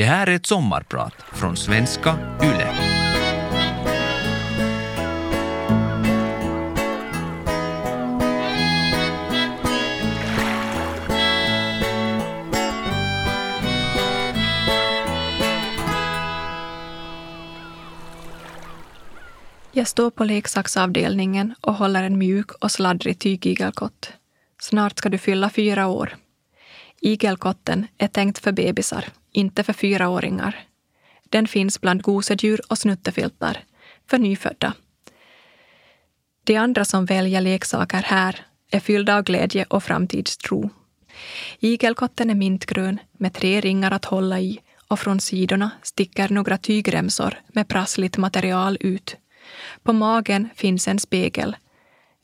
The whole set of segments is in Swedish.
Det här är ett sommarprat från svenska YLE. Jag står på leksaksavdelningen och håller en mjuk och sladdrig tygigelkott. Snart ska du fylla fyra år. Igelkotten är tänkt för bebisar, inte för fyraåringar. Den finns bland gosedjur och snuttefiltar, för nyfödda. De andra som väljer leksaker här är fyllda av glädje och framtidstro. Igelkotten är mintgrön med tre ringar att hålla i och från sidorna sticker några tygremsor med prassligt material ut. På magen finns en spegel.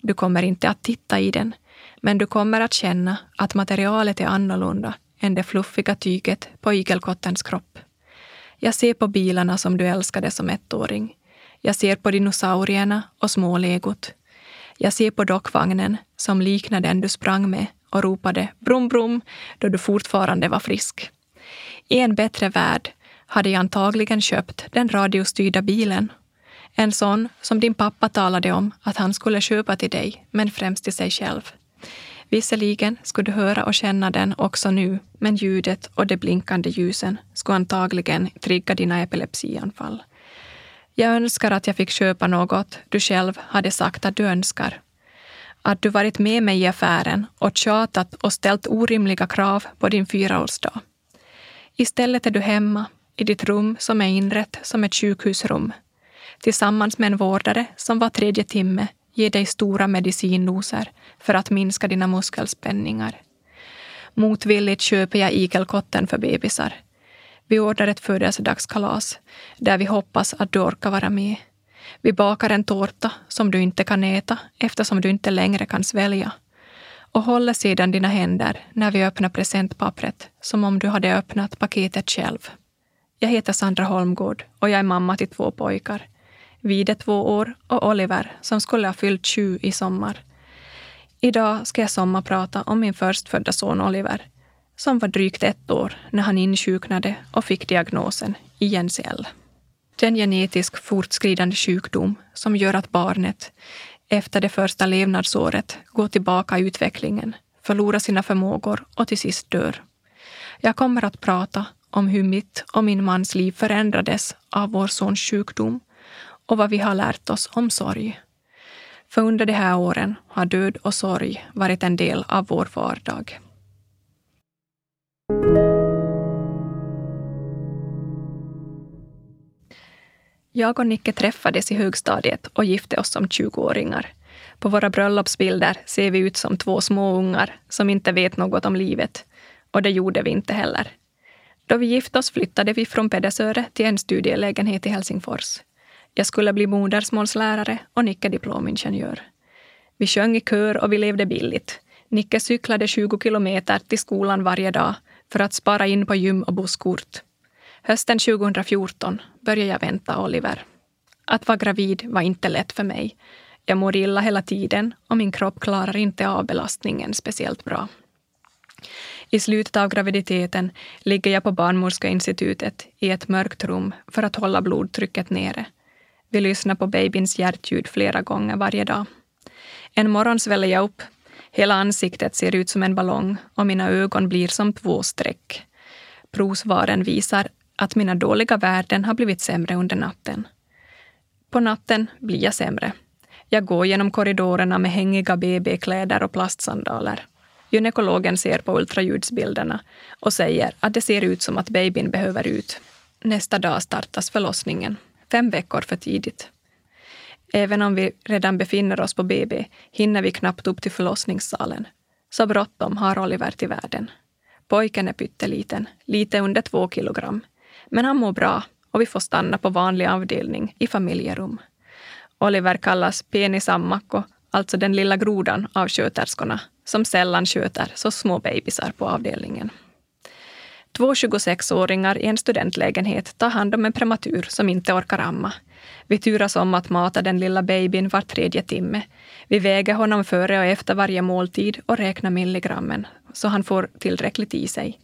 Du kommer inte att titta i den, men du kommer att känna att materialet är annorlunda än det fluffiga tyget på igelkottens kropp. Jag ser på bilarna som du älskade som ettåring. Jag ser på dinosaurierna och smålegot. Jag ser på dockvagnen som liknar den du sprang med och ropade brum brum då du fortfarande var frisk. I en bättre värld hade jag antagligen köpt den radiostyrda bilen. En sån som din pappa talade om att han skulle köpa till dig, men främst till sig själv. Visserligen skulle du höra och känna den också nu, men ljudet och de blinkande ljusen skulle antagligen trigga dina epilepsianfall. Jag önskar att jag fick köpa något du själv hade sagt att du önskar. Att du varit med mig i affären och tjatat och ställt orimliga krav på din fyraårsdag. Istället är du hemma, i ditt rum som är inrett som ett sjukhusrum. Tillsammans med en vårdare som var tredje timme Ge dig stora medicindoser för att minska dina muskelspänningar. Motvilligt köper jag igelkotten för bebisar. Vi ordnar ett födelsedagskalas där vi hoppas att du orkar vara med. Vi bakar en tårta som du inte kan äta eftersom du inte längre kan svälja och håller sedan dina händer när vi öppnar presentpappret som om du hade öppnat paketet själv. Jag heter Sandra Holmgård och jag är mamma till två pojkar. Vide två år och Oliver som skulle ha fyllt sju i sommar. Idag ska jag sommarprata om min förstfödda son Oliver som var drygt ett år när han insjuknade och fick diagnosen INCL. Den genetisk fortskridande sjukdom som gör att barnet efter det första levnadsåret går tillbaka i utvecklingen, förlorar sina förmågor och till sist dör. Jag kommer att prata om hur mitt och min mans liv förändrades av vår sons sjukdom och vad vi har lärt oss om sorg. För under de här åren har död och sorg varit en del av vår vardag. Jag och Nicke träffades i högstadiet och gifte oss som 20-åringar. På våra bröllopsbilder ser vi ut som två små ungar som inte vet något om livet. Och det gjorde vi inte heller. Då vi gifte oss flyttade vi från Pedersöre till en studielägenhet i Helsingfors. Jag skulle bli modersmålslärare och Nicke diplomingenjör. Vi sjöng i kör och vi levde billigt. Nicke cyklade 20 kilometer till skolan varje dag för att spara in på gym och busskort. Hösten 2014 började jag vänta Oliver. Att vara gravid var inte lätt för mig. Jag mår illa hela tiden och min kropp klarar inte av belastningen speciellt bra. I slutet av graviditeten ligger jag på Barnmorskeinstitutet i ett mörkt rum för att hålla blodtrycket nere. Vi lyssnar på babyns hjärtljud flera gånger varje dag. En morgon sväller jag upp. Hela ansiktet ser ut som en ballong och mina ögon blir som två streck. Provsvaren visar att mina dåliga värden har blivit sämre under natten. På natten blir jag sämre. Jag går genom korridorerna med hängiga BB-kläder och plastsandaler. Gynekologen ser på ultraljudsbilderna och säger att det ser ut som att babyn behöver ut. Nästa dag startas förlossningen, fem veckor för tidigt. Även om vi redan befinner oss på BB hinner vi knappt upp till förlossningssalen. Så bråttom har Oliver till världen. Pojken är pytteliten, lite under två kilogram. Men han mår bra och vi får stanna på vanlig avdelning i familjerum. Oliver kallas penisammakko, alltså den lilla grodan av sköterskorna som sällan sköter så små bebisar på avdelningen. Två 26-åringar i en studentlägenhet tar hand om en prematur som inte orkar amma. Vi turas om att mata den lilla babyn var tredje timme. Vi väger honom före och efter varje måltid och räknar milligrammen så han får tillräckligt i sig.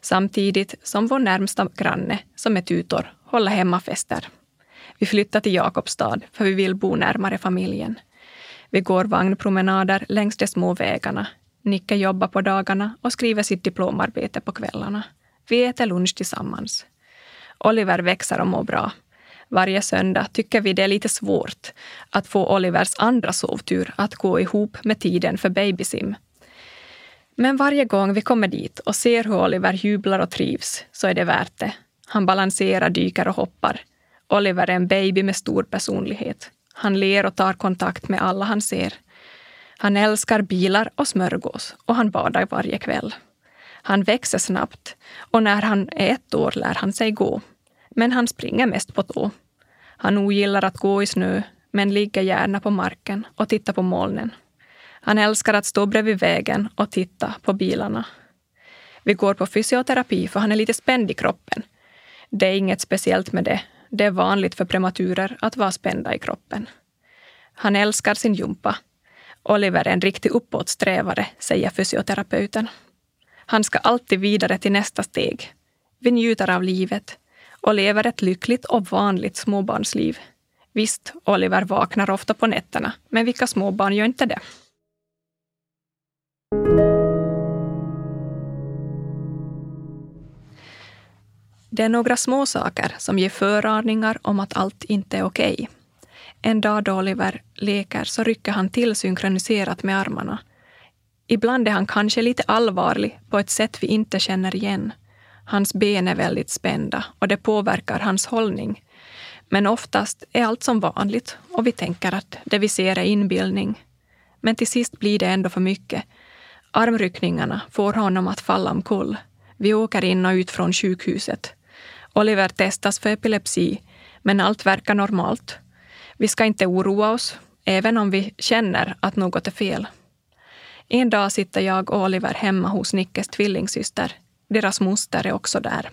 Samtidigt som vår närmsta granne, som är tutor, håller hemmafester. Vi flyttar till Jakobstad för vi vill bo närmare familjen. Vi går vagnpromenader längs de små vägarna. Nicke jobbar på dagarna och skriver sitt diplomarbete på kvällarna. Vi äter lunch tillsammans. Oliver växer och mår bra. Varje söndag tycker vi det är lite svårt att få Olivers andra sovtur att gå ihop med tiden för babysim. Men varje gång vi kommer dit och ser hur Oliver jublar och trivs så är det värt det. Han balanserar, dyker och hoppar. Oliver är en baby med stor personlighet. Han ler och tar kontakt med alla han ser. Han älskar bilar och smörgås och han badar varje kväll. Han växer snabbt och när han är ett år lär han sig gå. Men han springer mest på tå. Han ogillar att gå i snö men ligger gärna på marken och tittar på molnen. Han älskar att stå bredvid vägen och titta på bilarna. Vi går på fysioterapi för han är lite spänd i kroppen. Det är inget speciellt med det. Det är vanligt för prematurer att vara spända i kroppen. Han älskar sin jumpa. Oliver är en riktig uppåtsträvare, säger fysioterapeuten. Han ska alltid vidare till nästa steg. Vi njuter av livet och lever ett lyckligt och vanligt småbarnsliv. Visst, Oliver vaknar ofta på nätterna, men vilka småbarn gör inte det? Det är några små saker som ger föraningar om att allt inte är okej. Okay. En dag då Oliver leker så rycker han till synkroniserat med armarna. Ibland är han kanske lite allvarlig på ett sätt vi inte känner igen. Hans ben är väldigt spända och det påverkar hans hållning. Men oftast är allt som vanligt och vi tänker att det vi ser är inbildning. Men till sist blir det ändå för mycket. Armryckningarna får honom att falla omkull. Vi åker in och ut från sjukhuset. Oliver testas för epilepsi, men allt verkar normalt. Vi ska inte oroa oss, även om vi känner att något är fel. En dag sitter jag och Oliver hemma hos Nickes tvillingsyster. Deras moster är också där.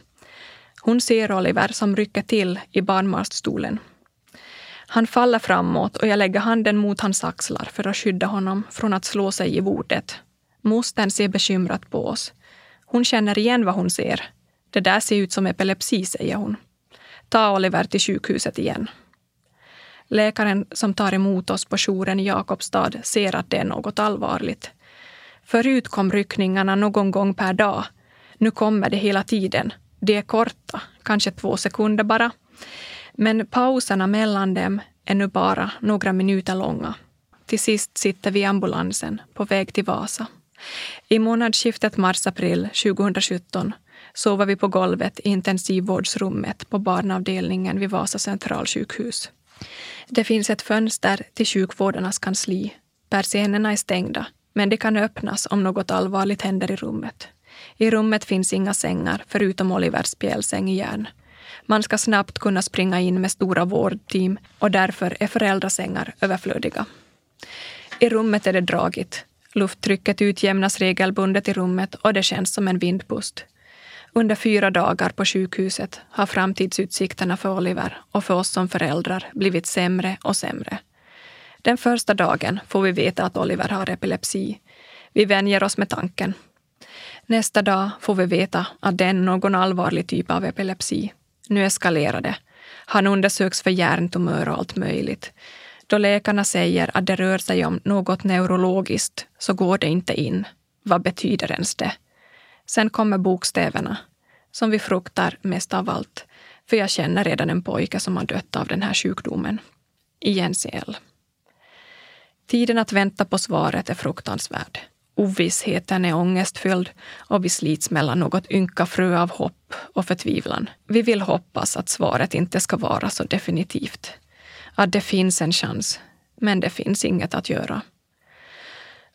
Hon ser Oliver som rycker till i barnmatstolen. Han faller framåt och jag lägger handen mot hans axlar för att skydda honom från att slå sig i bordet. Mostern ser bekymrat på oss. Hon känner igen vad hon ser. Det där ser ut som epilepsi, säger hon. Ta Oliver till sjukhuset igen. Läkaren som tar emot oss på jouren i Jakobstad ser att det är något allvarligt. Förut kom ryckningarna någon gång per dag. Nu kommer det hela tiden. De är korta, kanske två sekunder bara. Men pauserna mellan dem är nu bara några minuter långa. Till sist sitter vi i ambulansen på väg till Vasa. I månadsskiftet mars-april 2017 sover vi på golvet i intensivvårdsrummet på barnavdelningen vid Vasa centralsjukhus. Det finns ett fönster till sjukvårdarnas kansli. Persiennerna är stängda, men de kan öppnas om något allvarligt händer i rummet. I rummet finns inga sängar, förutom Olivers spjälsäng i järn. Man ska snabbt kunna springa in med stora vårdteam och därför är föräldrasängar överflödiga. I rummet är det dragigt. Lufttrycket utjämnas regelbundet i rummet och det känns som en vindpust. Under fyra dagar på sjukhuset har framtidsutsikterna för Oliver och för oss som föräldrar blivit sämre och sämre. Den första dagen får vi veta att Oliver har epilepsi. Vi vänjer oss med tanken. Nästa dag får vi veta att det är någon allvarlig typ av epilepsi. Nu eskalerar det. Han undersöks för hjärntumör och allt möjligt. Då läkarna säger att det rör sig om något neurologiskt så går det inte in. Vad betyder ens det? Sen kommer bokstäverna, som vi fruktar mest av allt, för jag känner redan en pojke som har dött av den här sjukdomen. INCL. Tiden att vänta på svaret är fruktansvärd. Ovissheten är ångestfylld och vi slits mellan något ynka frö av hopp och förtvivlan. Vi vill hoppas att svaret inte ska vara så definitivt. Att det finns en chans, men det finns inget att göra.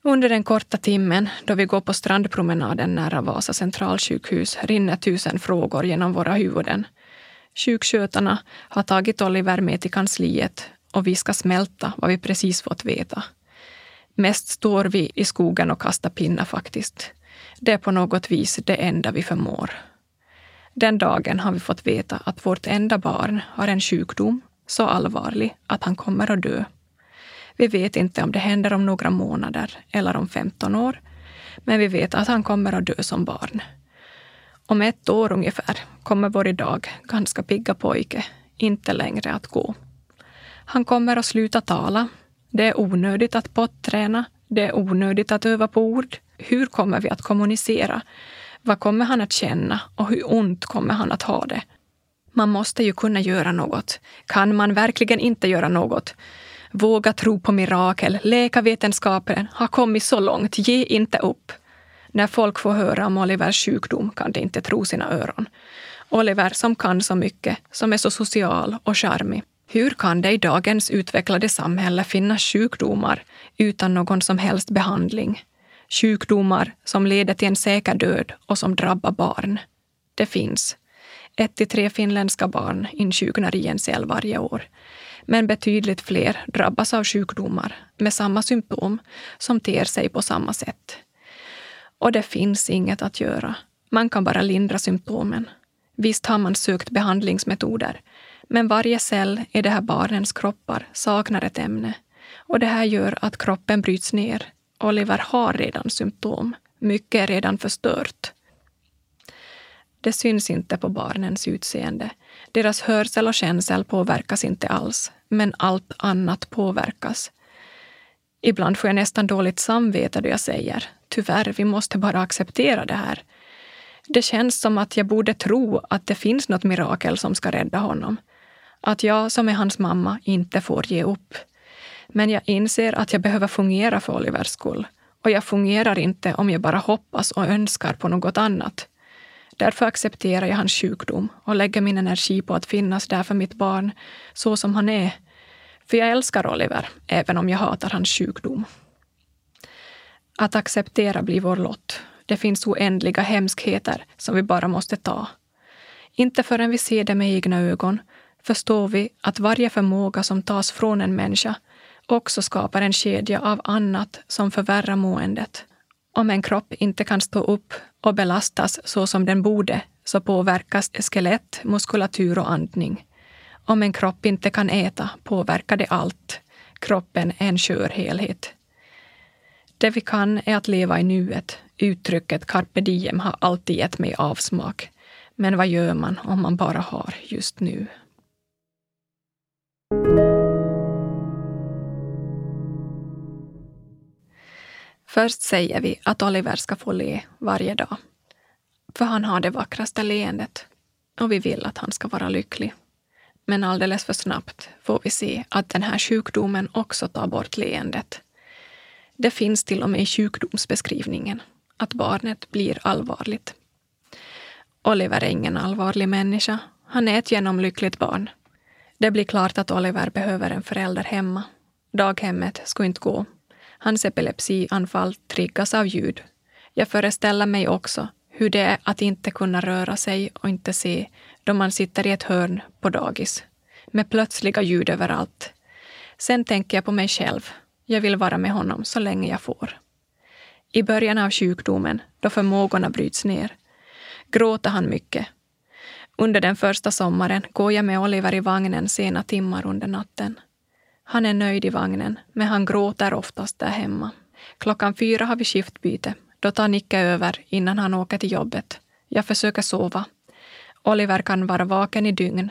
Under den korta timmen då vi går på strandpromenaden nära Vasa centralsjukhus rinner tusen frågor genom våra huvuden. Sjukskötarna har tagit Oliver med till kansliet och vi ska smälta vad vi precis fått veta. Mest står vi i skogen och kastar pinnar faktiskt. Det är på något vis det enda vi förmår. Den dagen har vi fått veta att vårt enda barn har en sjukdom så allvarlig att han kommer att dö. Vi vet inte om det händer om några månader eller om 15 år, men vi vet att han kommer att dö som barn. Om ett år ungefär kommer vår idag ganska pigga pojke inte längre att gå. Han kommer att sluta tala. Det är onödigt att potträna. Det är onödigt att öva på ord. Hur kommer vi att kommunicera? Vad kommer han att känna och hur ont kommer han att ha det? Man måste ju kunna göra något. Kan man verkligen inte göra något? Våga tro på mirakel. Läkarvetenskapen har kommit så långt. Ge inte upp. När folk får höra om Olivers sjukdom kan de inte tro sina öron. Oliver som kan så mycket, som är så social och charmig. Hur kan det i dagens utvecklade samhälle finnas sjukdomar utan någon som helst behandling? Sjukdomar som leder till en säker död och som drabbar barn. Det finns. Ett till tre finländska barn insjuknar i en cell varje år. Men betydligt fler drabbas av sjukdomar med samma symptom som ter sig på samma sätt. Och det finns inget att göra. Man kan bara lindra symptomen. Visst har man sökt behandlingsmetoder, men varje cell i de här barnens kroppar saknar ett ämne. Och det här gör att kroppen bryts ner. Oliver har redan symptom. Mycket är redan förstört. Det syns inte på barnens utseende. Deras hörsel och känsel påverkas inte alls, men allt annat påverkas. Ibland får jag nästan dåligt samvete då jag säger tyvärr, vi måste bara acceptera det här. Det känns som att jag borde tro att det finns något mirakel som ska rädda honom. Att jag som är hans mamma inte får ge upp. Men jag inser att jag behöver fungera för Olivers skull. Och jag fungerar inte om jag bara hoppas och önskar på något annat. Därför accepterar jag hans sjukdom och lägger min energi på att finnas där för mitt barn så som han är. För jag älskar Oliver, även om jag hatar hans sjukdom. Att acceptera blir vår lott. Det finns oändliga hemskheter som vi bara måste ta. Inte förrän vi ser det med egna ögon förstår vi att varje förmåga som tas från en människa också skapar en kedja av annat som förvärrar måendet. Om en kropp inte kan stå upp och belastas så som den borde så påverkas skelett, muskulatur och andning. Om en kropp inte kan äta påverkar det allt. Kroppen är en skör helhet. Det vi kan är att leva i nuet. Uttrycket carpe diem har alltid gett mig avsmak. Men vad gör man om man bara har just nu? Först säger vi att Oliver ska få le varje dag. För han har det vackraste leendet och vi vill att han ska vara lycklig. Men alldeles för snabbt får vi se att den här sjukdomen också tar bort leendet. Det finns till och med i sjukdomsbeskrivningen att barnet blir allvarligt. Oliver är ingen allvarlig människa. Han är ett genomlyckligt barn. Det blir klart att Oliver behöver en förälder hemma. Daghemmet ska inte gå. Hans epilepsianfall triggas av ljud. Jag föreställer mig också hur det är att inte kunna röra sig och inte se då man sitter i ett hörn på dagis med plötsliga ljud överallt. Sen tänker jag på mig själv. Jag vill vara med honom så länge jag får. I början av sjukdomen, då förmågorna bryts ner, gråter han mycket. Under den första sommaren går jag med Oliver i vagnen sena timmar under natten. Han är nöjd i vagnen, men han gråter oftast där hemma. Klockan fyra har vi skiftbyte. Då tar Nicke över innan han åker till jobbet. Jag försöker sova. Oliver kan vara vaken i dygn.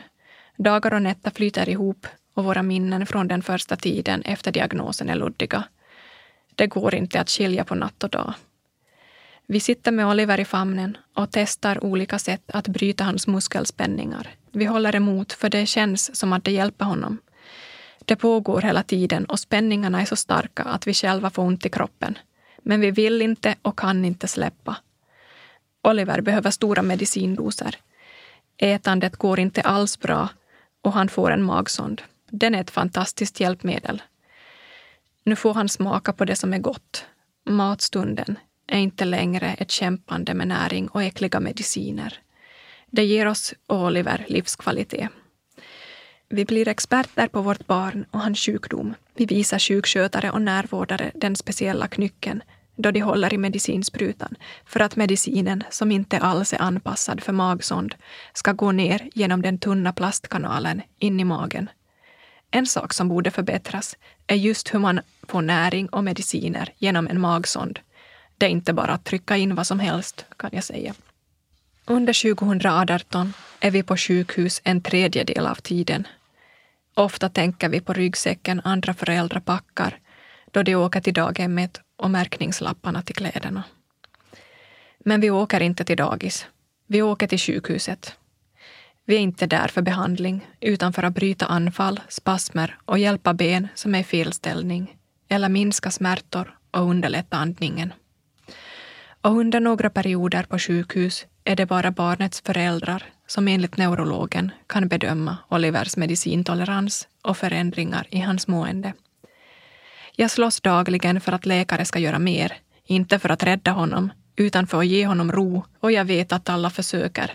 Dagar och nätter flyter ihop och våra minnen från den första tiden efter diagnosen är luddiga. Det går inte att skilja på natt och dag. Vi sitter med Oliver i famnen och testar olika sätt att bryta hans muskelspänningar. Vi håller emot för det känns som att det hjälper honom. Det pågår hela tiden och spänningarna är så starka att vi själva får ont i kroppen. Men vi vill inte och kan inte släppa. Oliver behöver stora medicindoser. Ätandet går inte alls bra och han får en magsond. Den är ett fantastiskt hjälpmedel. Nu får han smaka på det som är gott. Matstunden är inte längre ett kämpande med näring och äckliga mediciner. Det ger oss och Oliver livskvalitet. Vi blir experter på vårt barn och hans sjukdom. Vi visar sjukskötare och närvårdare den speciella knycken då de håller i medicinsprutan för att medicinen, som inte alls är anpassad för magsond, ska gå ner genom den tunna plastkanalen in i magen. En sak som borde förbättras är just hur man får näring och mediciner genom en magsond. Det är inte bara att trycka in vad som helst, kan jag säga. Under 2018 är vi på sjukhus en tredjedel av tiden. Ofta tänker vi på ryggsäcken andra föräldrar packar då de åker till daghemmet och märkningslapparna till kläderna. Men vi åker inte till dagis. Vi åker till sjukhuset. Vi är inte där för behandling, utan för att bryta anfall, spasmer och hjälpa ben som är i felställning eller minska smärtor och underlätta andningen. Och under några perioder på sjukhus är det bara barnets föräldrar som enligt neurologen kan bedöma Olivers medicintolerans och förändringar i hans mående. Jag slåss dagligen för att läkare ska göra mer, inte för att rädda honom, utan för att ge honom ro och jag vet att alla försöker.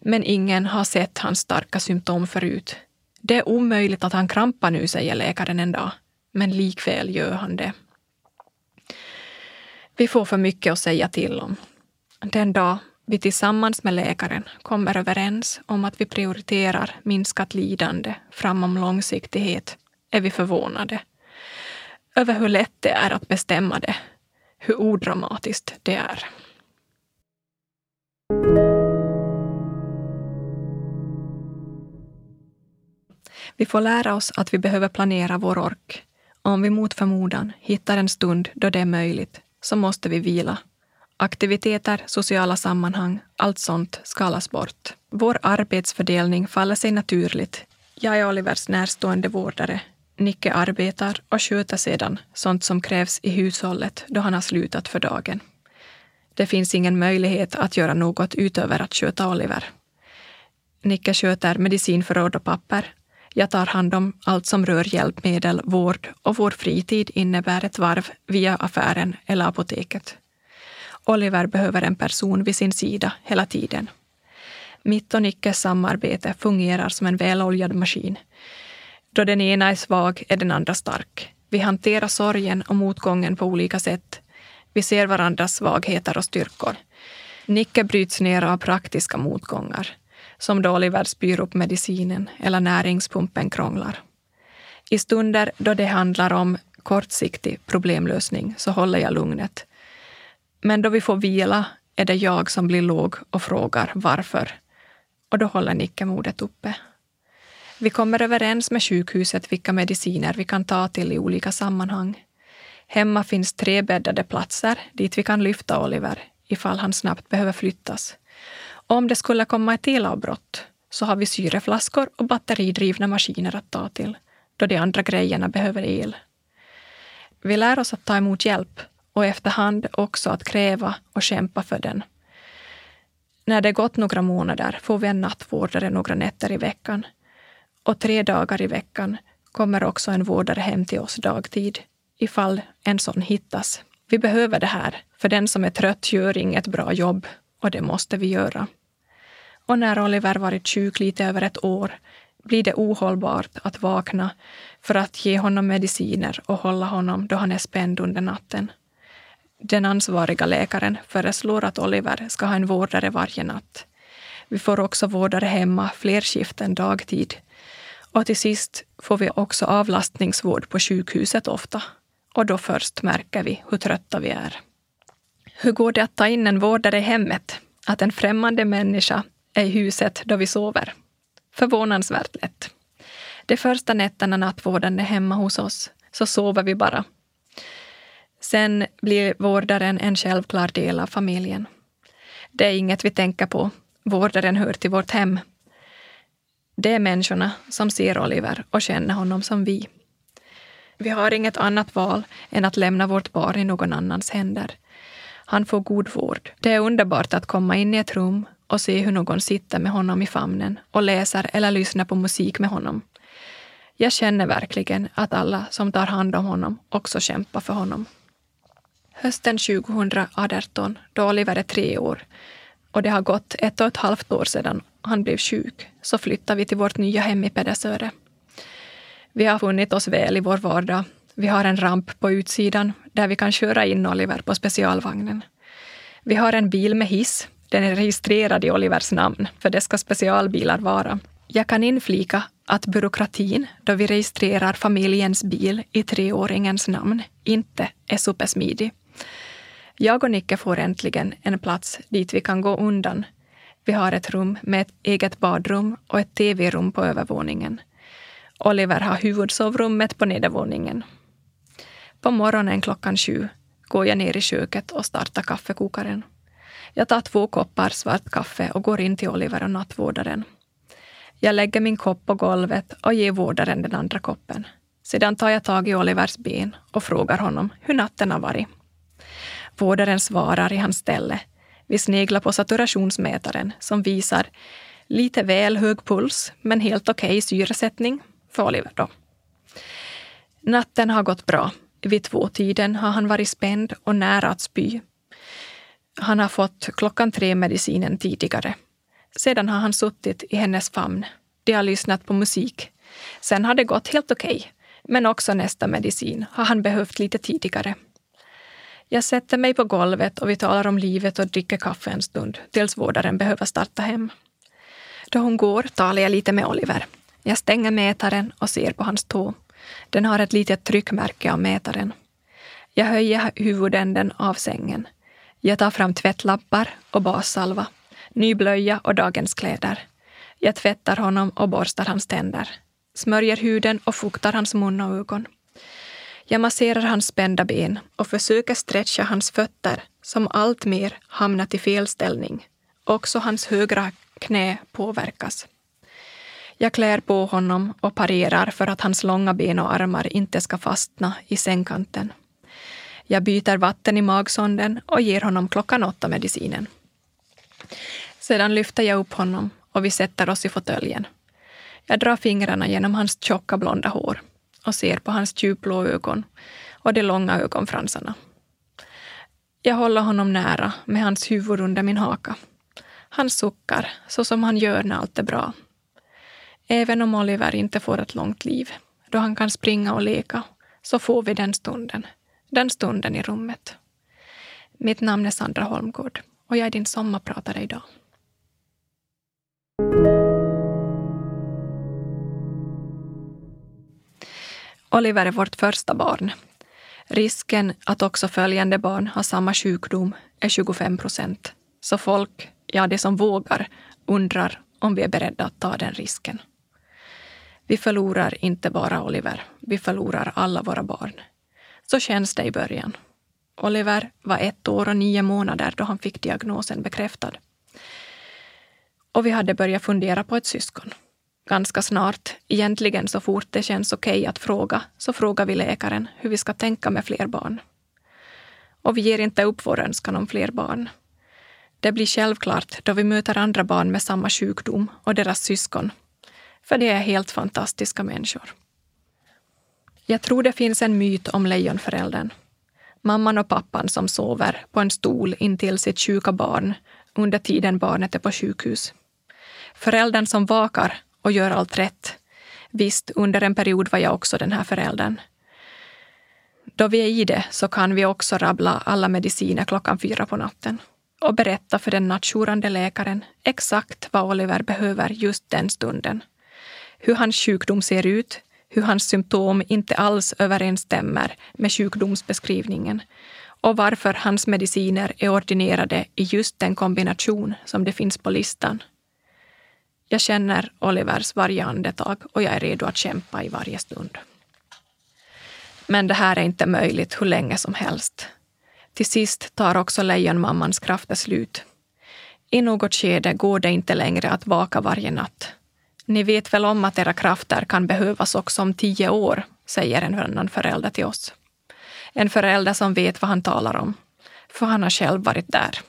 Men ingen har sett hans starka symptom förut. Det är omöjligt att han krampar nu, säger läkaren en dag. Men likväl gör han det. Vi får för mycket att säga till om. Den dag vi tillsammans med läkaren kommer överens om att vi prioriterar minskat lidande framom långsiktighet är vi förvånade över hur lätt det är att bestämma det, hur odramatiskt det är. Vi får lära oss att vi behöver planera vår ork. Om vi mot förmodan hittar en stund då det är möjligt så måste vi vila. Aktiviteter, sociala sammanhang, allt sånt skalas bort. Vår arbetsfördelning faller sig naturligt. Jag är Olivers närstående vårdare. Nicke arbetar och sköter sedan sånt som krävs i hushållet då han har slutat för dagen. Det finns ingen möjlighet att göra något utöver att sköta Oliver. Nicke sköter medicinförråd och papper. Jag tar hand om allt som rör hjälpmedel, vård och vår fritid innebär ett varv via affären eller apoteket. Oliver behöver en person vid sin sida hela tiden. Mitt och Nickes samarbete fungerar som en väloljad maskin. Då den ena är svag är den andra stark. Vi hanterar sorgen och motgången på olika sätt. Vi ser varandras svagheter och styrkor. Nicke bryts ner av praktiska motgångar, som då Oliver spyr upp medicinen eller näringspumpen krånglar. I stunder då det handlar om kortsiktig problemlösning så håller jag lugnet men då vi får vila är det jag som blir låg och frågar varför. Och då håller Nicke modet uppe. Vi kommer överens med sjukhuset vilka mediciner vi kan ta till i olika sammanhang. Hemma finns tre bäddade platser dit vi kan lyfta Oliver ifall han snabbt behöver flyttas. Om det skulle komma ett elavbrott så har vi syreflaskor och batteridrivna maskiner att ta till, då de andra grejerna behöver el. Vi lär oss att ta emot hjälp och efterhand också att kräva och kämpa för den. När det gått några månader får vi en nattvårdare några nätter i veckan. Och tre dagar i veckan kommer också en vårdare hem till oss dagtid, ifall en sån hittas. Vi behöver det här, för den som är trött gör inget bra jobb och det måste vi göra. Och när Oliver varit sjuk lite över ett år blir det ohållbart att vakna för att ge honom mediciner och hålla honom då han är spänd under natten. Den ansvariga läkaren föreslår att Oliver ska ha en vårdare varje natt. Vi får också vårdare hemma fler skift än dagtid. Och till sist får vi också avlastningsvård på sjukhuset ofta. Och då först märker vi hur trötta vi är. Hur går det att ta in en vårdare i hemmet? Att en främmande människa är i huset då vi sover? Förvånansvärt lätt. De första nätterna nattvården är hemma hos oss så sover vi bara Sen blir vårdaren en självklar del av familjen. Det är inget vi tänker på. Vårdaren hör till vårt hem. Det är människorna som ser Oliver och känner honom som vi. Vi har inget annat val än att lämna vårt barn i någon annans händer. Han får god vård. Det är underbart att komma in i ett rum och se hur någon sitter med honom i famnen och läser eller lyssnar på musik med honom. Jag känner verkligen att alla som tar hand om honom också kämpar för honom. Hösten 2018, då Oliver är tre år och det har gått ett och ett halvt år sedan han blev sjuk, så flyttar vi till vårt nya hem i Pedersöre. Vi har funnit oss väl i vår vardag. Vi har en ramp på utsidan där vi kan köra in Oliver på specialvagnen. Vi har en bil med hiss. Den är registrerad i Olivers namn, för det ska specialbilar vara. Jag kan inflika att byråkratin, då vi registrerar familjens bil i treåringens namn, inte är supersmidig. Jag och Nicke får äntligen en plats dit vi kan gå undan Vi har ett rum med ett eget badrum och ett tv-rum på övervåningen. Oliver har huvudsovrummet på nedervåningen. På morgonen klockan sju går jag ner i köket och startar kaffekokaren. Jag tar två koppar svart kaffe och går in till Oliver och nattvårdaren. Jag lägger min kopp på golvet och ger vårdaren den andra koppen. Sedan tar jag tag i Olivers ben och frågar honom hur natten har varit. Vårdaren svarar i hans ställe. Vi sneglar på saturationsmätaren som visar lite väl hög puls, men helt okej okay syresättning för Oliver. Då. Natten har gått bra. Vid tvåtiden har han varit spänd och nära att spy. Han har fått klockan tre-medicinen tidigare. Sedan har han suttit i hennes famn. De har lyssnat på musik. Sen har det gått helt okej. Okay. Men också nästa medicin har han behövt lite tidigare. Jag sätter mig på golvet och vi talar om livet och dricker kaffe en stund tills vårdaren behöver starta hem. Då hon går talar jag lite med Oliver. Jag stänger mätaren och ser på hans tå. Den har ett litet tryckmärke av mätaren. Jag höjer huvudänden av sängen. Jag tar fram tvättlappar och bassalva, ny blöja och dagens kläder. Jag tvättar honom och borstar hans tänder, smörjer huden och fuktar hans mun och ögon. Jag masserar hans spända ben och försöker stretcha hans fötter som alltmer hamnat i fel ställning. Också hans högra knä påverkas. Jag klär på honom och parerar för att hans långa ben och armar inte ska fastna i sängkanten. Jag byter vatten i magsonden och ger honom klockan åtta-medicinen. Sedan lyfter jag upp honom och vi sätter oss i fåtöljen. Jag drar fingrarna genom hans tjocka blonda hår och ser på hans djupblå ögon och de långa ögonfransarna. Jag håller honom nära med hans huvud under min haka. Han suckar så som han gör när allt är bra. Även om Oliver inte får ett långt liv, då han kan springa och leka, så får vi den stunden. Den stunden i rummet. Mitt namn är Sandra Holmgård och jag är din sommarpratare idag. Oliver är vårt första barn. Risken att också följande barn har samma sjukdom är 25 procent. Så folk, ja de som vågar, undrar om vi är beredda att ta den risken. Vi förlorar inte bara Oliver, vi förlorar alla våra barn. Så känns det i början. Oliver var ett år och nio månader då han fick diagnosen bekräftad. Och vi hade börjat fundera på ett syskon ganska snart. Egentligen så fort det känns okej okay att fråga, så frågar vi läkaren hur vi ska tänka med fler barn. Och vi ger inte upp vår önskan om fler barn. Det blir självklart då vi möter andra barn med samma sjukdom och deras syskon. För det är helt fantastiska människor. Jag tror det finns en myt om lejonföräldern. Mamman och pappan som sover på en stol intill sitt sjuka barn under tiden barnet är på sjukhus. Föräldern som vakar och gör allt rätt. Visst, under en period var jag också den här föräldern. Då vi är i det så kan vi också rabbla alla mediciner klockan fyra på natten och berätta för den nattjourande läkaren exakt vad Oliver behöver just den stunden. Hur hans sjukdom ser ut, hur hans symptom inte alls överensstämmer med sjukdomsbeskrivningen och varför hans mediciner är ordinerade i just den kombination som det finns på listan. Jag känner Olivers varje andetag och jag är redo att kämpa i varje stund. Men det här är inte möjligt hur länge som helst. Till sist tar också lejonmammans krafter slut. I något skede går det inte längre att vaka varje natt. Ni vet väl om att era krafter kan behövas också om tio år, säger en annan förälder till oss. En förälder som vet vad han talar om, för han har själv varit där.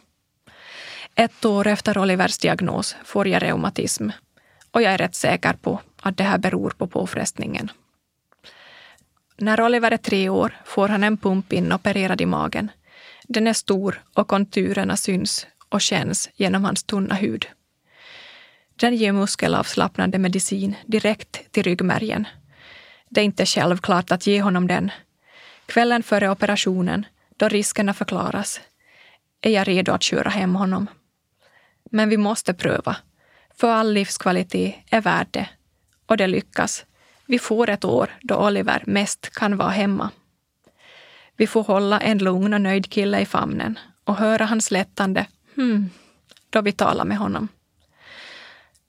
Ett år efter Olivers diagnos får jag reumatism och jag är rätt säker på att det här beror på påfrestningen. När Oliver är tre år får han en pump inopererad i magen. Den är stor och konturerna syns och känns genom hans tunna hud. Den ger muskelavslappnande medicin direkt till ryggmärgen. Det är inte självklart att ge honom den. Kvällen före operationen, då riskerna förklaras, är jag redo att köra hem honom. Men vi måste pröva. För all livskvalitet är värd det. Och det lyckas. Vi får ett år då Oliver mest kan vara hemma. Vi får hålla en lugn och nöjd kille i famnen och höra hans lättande hmm då vi talar med honom.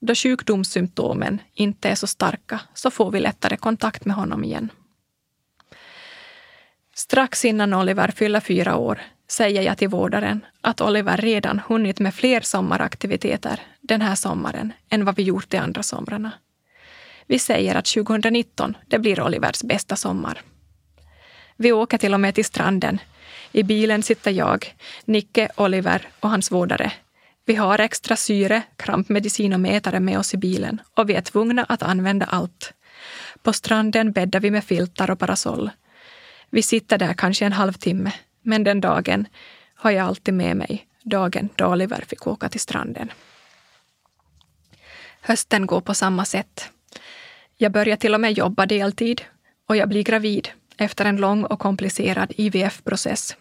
då sjukdomssymptomen inte är så starka så får vi lättare kontakt med honom igen. Strax innan Oliver fyller fyra år säger jag till vårdaren att Oliver redan hunnit med fler sommaraktiviteter den här sommaren än vad vi gjort de andra somrarna. Vi säger att 2019 det blir Olivers bästa sommar. Vi åker till och med till stranden. I bilen sitter jag, Nicke, Oliver och hans vårdare. Vi har extra syre, krampmedicin och mätare med oss i bilen och vi är tvungna att använda allt. På stranden bäddar vi med filtar och parasoll. Vi sitter där kanske en halvtimme, men den dagen har jag alltid med mig, dagen då Oliver fick åka till stranden. Hösten går på samma sätt. Jag börjar till och med jobba deltid och jag blir gravid efter en lång och komplicerad IVF-process.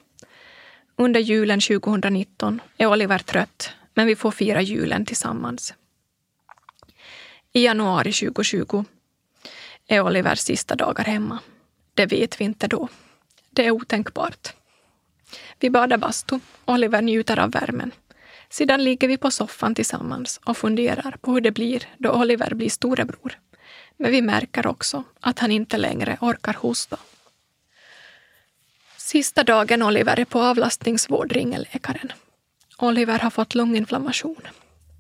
Under julen 2019 är Oliver trött, men vi får fira julen tillsammans. I januari 2020 är Olivers sista dagar hemma. Det vet vi inte då. Det är otänkbart. Vi badar bastu. Oliver njuter av värmen. Sedan ligger vi på soffan tillsammans och funderar på hur det blir då Oliver blir storebror. Men vi märker också att han inte längre orkar hosta. Sista dagen Oliver är på avlastningsvård ringer läkaren. Oliver har fått lunginflammation.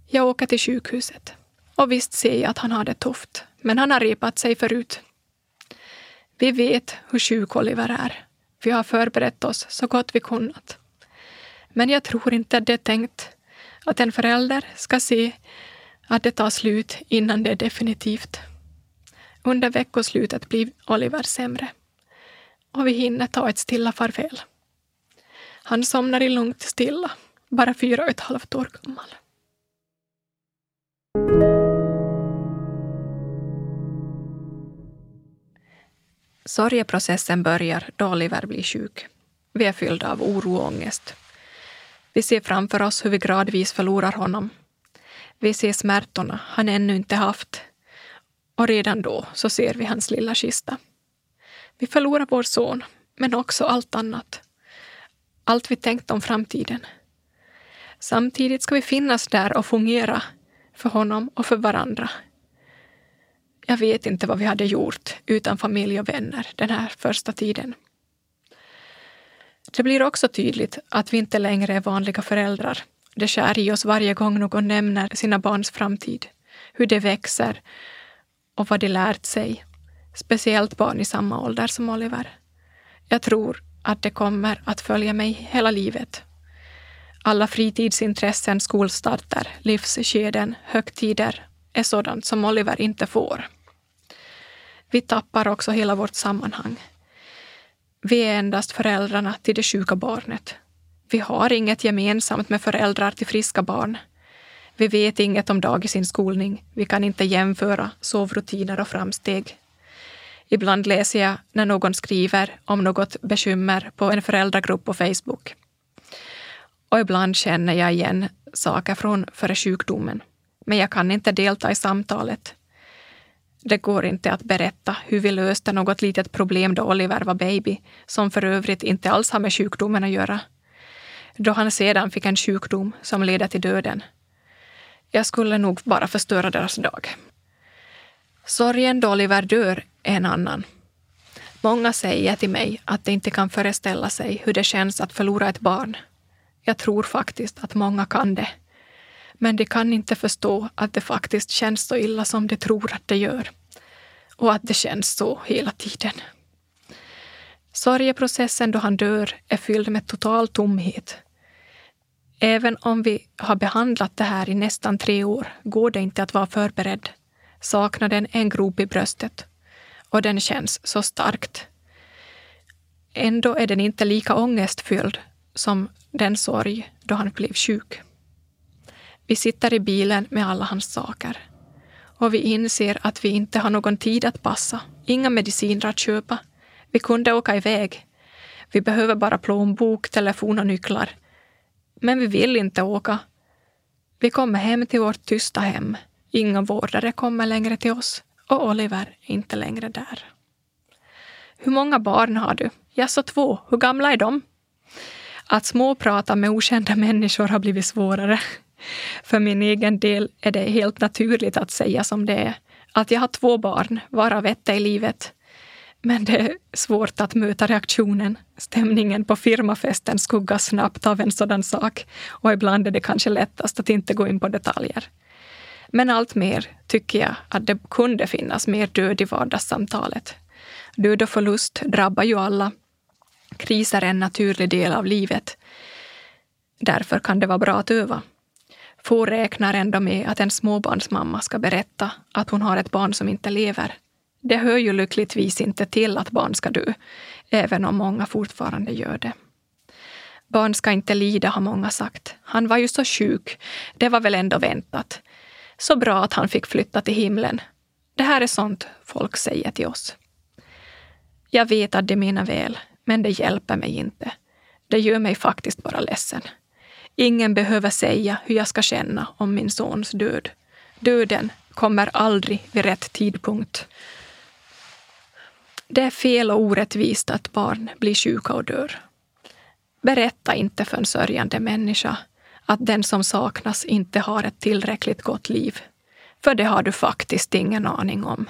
Jag åker till sjukhuset. Och visst ser jag att han har det tufft, men han har repat sig förut. Vi vet hur sjuk Oliver är. Vi har förberett oss så gott vi kunnat. Men jag tror inte att det är tänkt att en förälder ska se att det tar slut innan det är definitivt. Under veckoslutet blir Oliver sämre och vi hinner ta ett stilla farväl. Han somnar i lugnt stilla, bara fyra och ett halvt år gammal. Sorgeprocessen börjar då Oliver blir sjuk. Vi är fyllda av oro och ångest. Vi ser framför oss hur vi gradvis förlorar honom. Vi ser smärtorna han ännu inte haft. Och redan då så ser vi hans lilla kista. Vi förlorar vår son, men också allt annat. Allt vi tänkt om framtiden. Samtidigt ska vi finnas där och fungera för honom och för varandra. Jag vet inte vad vi hade gjort utan familj och vänner den här första tiden. Det blir också tydligt att vi inte längre är vanliga föräldrar. Det skär i oss varje gång någon nämner sina barns framtid, hur de växer och vad de lärt sig speciellt barn i samma ålder som Oliver. Jag tror att det kommer att följa mig hela livet. Alla fritidsintressen, skolstarter, livsskeden, högtider är sådant som Oliver inte får. Vi tappar också hela vårt sammanhang. Vi är endast föräldrarna till det sjuka barnet. Vi har inget gemensamt med föräldrar till friska barn. Vi vet inget om dagisinskolning. Vi kan inte jämföra sovrutiner och framsteg. Ibland läser jag när någon skriver om något bekymmer på en föräldragrupp på Facebook. Och ibland känner jag igen saker från före sjukdomen. Men jag kan inte delta i samtalet. Det går inte att berätta hur vi löste något litet problem då Oliver var baby, som för övrigt inte alls har med sjukdomen att göra. Då han sedan fick en sjukdom som leder till döden. Jag skulle nog bara förstöra deras dag. Sorgen då Oliver dör är en annan. Många säger till mig att de inte kan föreställa sig hur det känns att förlora ett barn. Jag tror faktiskt att många kan det. Men de kan inte förstå att det faktiskt känns så illa som de tror att det gör. Och att det känns så hela tiden. Sorgeprocessen då han dör är fylld med total tomhet. Även om vi har behandlat det här i nästan tre år går det inte att vara förberedd. Saknaden är en grop i bröstet och den känns så starkt. Ändå är den inte lika ångestfylld som den sorg då han blev sjuk. Vi sitter i bilen med alla hans saker och vi inser att vi inte har någon tid att passa, inga mediciner att köpa. Vi kunde åka iväg. Vi behöver bara plånbok, telefon och nycklar. Men vi vill inte åka. Vi kommer hem till vårt tysta hem. Inga vårdare kommer längre till oss och Oliver är inte längre där. Hur många barn har du? Jag så två. Hur gamla är de? Att småprata med okända människor har blivit svårare. För min egen del är det helt naturligt att säga som det är. Att jag har två barn, varav ett är i livet. Men det är svårt att möta reaktionen. Stämningen på firmafesten skuggas snabbt av en sådan sak och ibland är det kanske lättast att inte gå in på detaljer. Men allt mer tycker jag att det kunde finnas mer död i vardagssamtalet. Död och förlust drabbar ju alla. Kriser är en naturlig del av livet. Därför kan det vara bra att öva. Få räknar ändå med att en småbarnsmamma ska berätta att hon har ett barn som inte lever. Det hör ju lyckligtvis inte till att barn ska dö, även om många fortfarande gör det. Barn ska inte lida, har många sagt. Han var ju så sjuk. Det var väl ändå väntat. Så bra att han fick flytta till himlen. Det här är sånt folk säger till oss. Jag vet att det menar väl, men det hjälper mig inte. Det gör mig faktiskt bara ledsen. Ingen behöver säga hur jag ska känna om min sons död. Döden kommer aldrig vid rätt tidpunkt. Det är fel och orättvist att barn blir sjuka och dör. Berätta inte för en sörjande människa att den som saknas inte har ett tillräckligt gott liv. För det har du faktiskt ingen aning om.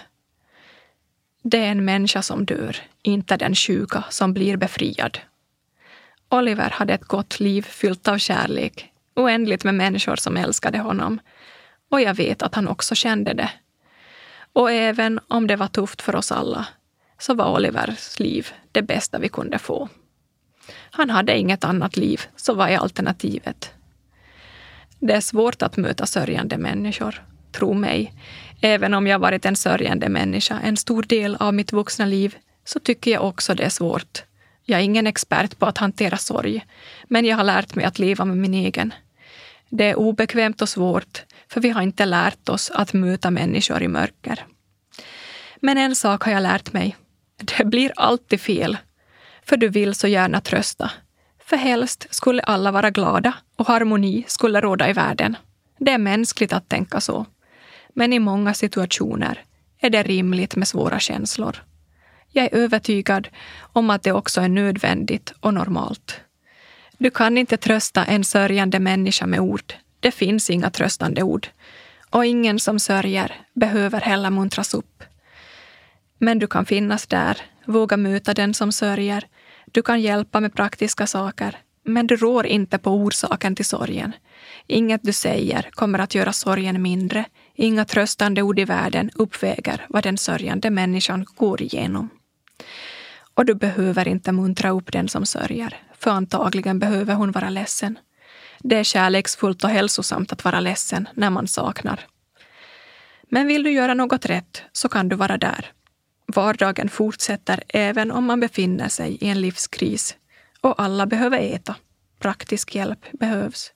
Det är en människa som dör, inte den sjuka som blir befriad. Oliver hade ett gott liv fyllt av kärlek, oändligt med människor som älskade honom. Och jag vet att han också kände det. Och även om det var tufft för oss alla, så var Olivers liv det bästa vi kunde få. Han hade inget annat liv, så vad är alternativet? Det är svårt att möta sörjande människor, tro mig. Även om jag varit en sörjande människa en stor del av mitt vuxna liv, så tycker jag också det är svårt. Jag är ingen expert på att hantera sorg, men jag har lärt mig att leva med min egen. Det är obekvämt och svårt, för vi har inte lärt oss att möta människor i mörker. Men en sak har jag lärt mig. Det blir alltid fel, för du vill så gärna trösta. För helst skulle alla vara glada och harmoni skulle råda i världen. Det är mänskligt att tänka så. Men i många situationer är det rimligt med svåra känslor. Jag är övertygad om att det också är nödvändigt och normalt. Du kan inte trösta en sörjande människa med ord. Det finns inga tröstande ord. Och ingen som sörjer behöver heller muntras upp. Men du kan finnas där, våga möta den som sörjer. Du kan hjälpa med praktiska saker, men du rår inte på orsaken till sorgen. Inget du säger kommer att göra sorgen mindre. Inga tröstande ord i världen uppväger vad den sörjande människan går igenom. Och du behöver inte muntra upp den som sörjer, för antagligen behöver hon vara ledsen. Det är kärleksfullt och hälsosamt att vara ledsen när man saknar. Men vill du göra något rätt så kan du vara där. Vardagen fortsätter även om man befinner sig i en livskris och alla behöver äta. Praktisk hjälp behövs.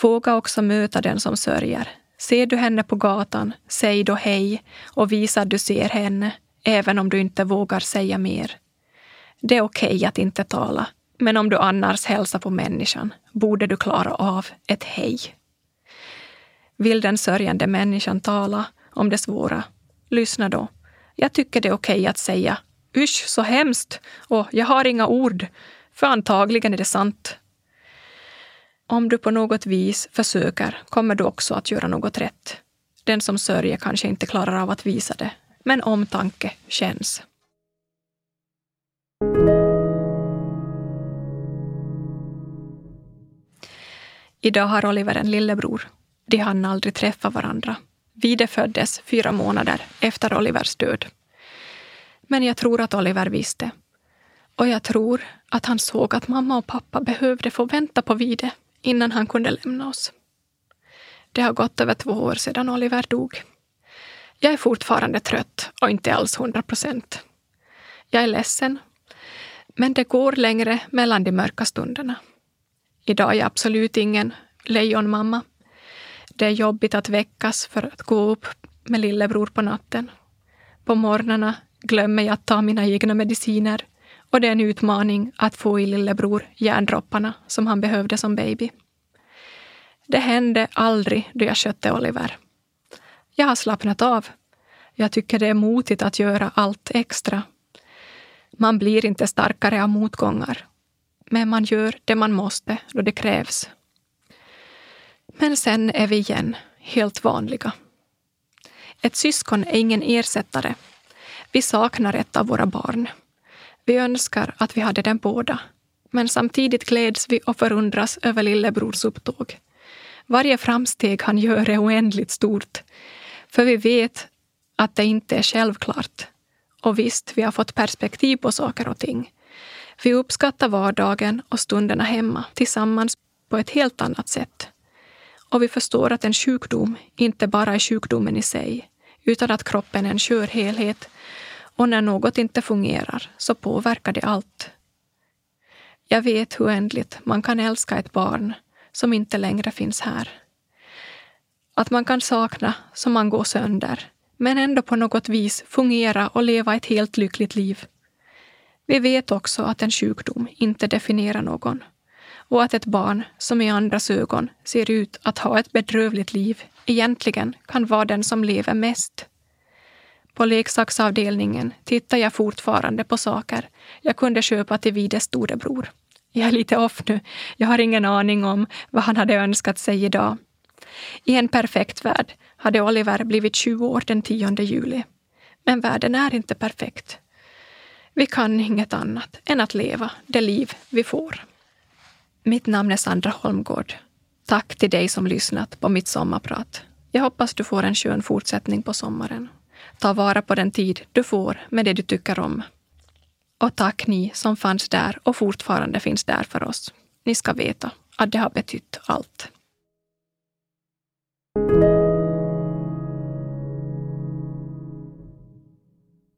Våga också möta den som sörjer. Ser du henne på gatan, säg då hej och visa att du ser henne, även om du inte vågar säga mer. Det är okej okay att inte tala, men om du annars hälsar på människan borde du klara av ett hej. Vill den sörjande människan tala om det svåra, lyssna då. Jag tycker det är okej okay att säga Usch, så hemskt och jag har inga ord, för antagligen är det sant. Om du på något vis försöker kommer du också att göra något rätt. Den som sörjer kanske inte klarar av att visa det, men omtanke känns. Idag har Oliver en lillebror. De hann aldrig träffa varandra. Vide föddes fyra månader efter Olivers död. Men jag tror att Oliver visste. Och jag tror att han såg att mamma och pappa behövde få vänta på Vide innan han kunde lämna oss. Det har gått över två år sedan Oliver dog. Jag är fortfarande trött och inte alls hundra procent. Jag är ledsen. Men det går längre mellan de mörka stunderna. Idag är jag absolut ingen lejonmamma. Det är jobbigt att väckas för att gå upp med lillebror på natten. På morgnarna glömmer jag att ta mina egna mediciner och det är en utmaning att få i lillebror järndropparna som han behövde som baby. Det hände aldrig då jag skötte Oliver. Jag har slappnat av. Jag tycker det är motigt att göra allt extra. Man blir inte starkare av motgångar. Men man gör det man måste då det krävs. Men sen är vi igen helt vanliga. Ett syskon är ingen ersättare. Vi saknar ett av våra barn. Vi önskar att vi hade den båda. Men samtidigt gläds vi och förundras över lillebrors upptåg. Varje framsteg han gör är oändligt stort. För vi vet att det inte är självklart. Och visst, vi har fått perspektiv på saker och ting. Vi uppskattar vardagen och stunderna hemma tillsammans på ett helt annat sätt. Och vi förstår att en sjukdom inte bara är sjukdomen i sig, utan att kroppen är en skör helhet och när något inte fungerar så påverkar det allt. Jag vet hur oändligt man kan älska ett barn som inte längre finns här. Att man kan sakna så man går sönder, men ändå på något vis fungera och leva ett helt lyckligt liv. Vi vet också att en sjukdom inte definierar någon och att ett barn som i andras ögon ser ut att ha ett bedrövligt liv egentligen kan vara den som lever mest. På leksaksavdelningen tittar jag fortfarande på saker jag kunde köpa till Vides storebror. Jag är lite off nu. Jag har ingen aning om vad han hade önskat sig idag. I en perfekt värld hade Oliver blivit 20 år den 10 juli. Men världen är inte perfekt. Vi kan inget annat än att leva det liv vi får. Mitt namn är Sandra Holmgård. Tack till dig som lyssnat på mitt sommarprat. Jag hoppas du får en skön fortsättning på sommaren. Ta vara på den tid du får med det du tycker om. Och tack ni som fanns där och fortfarande finns där för oss. Ni ska veta att det har betytt allt.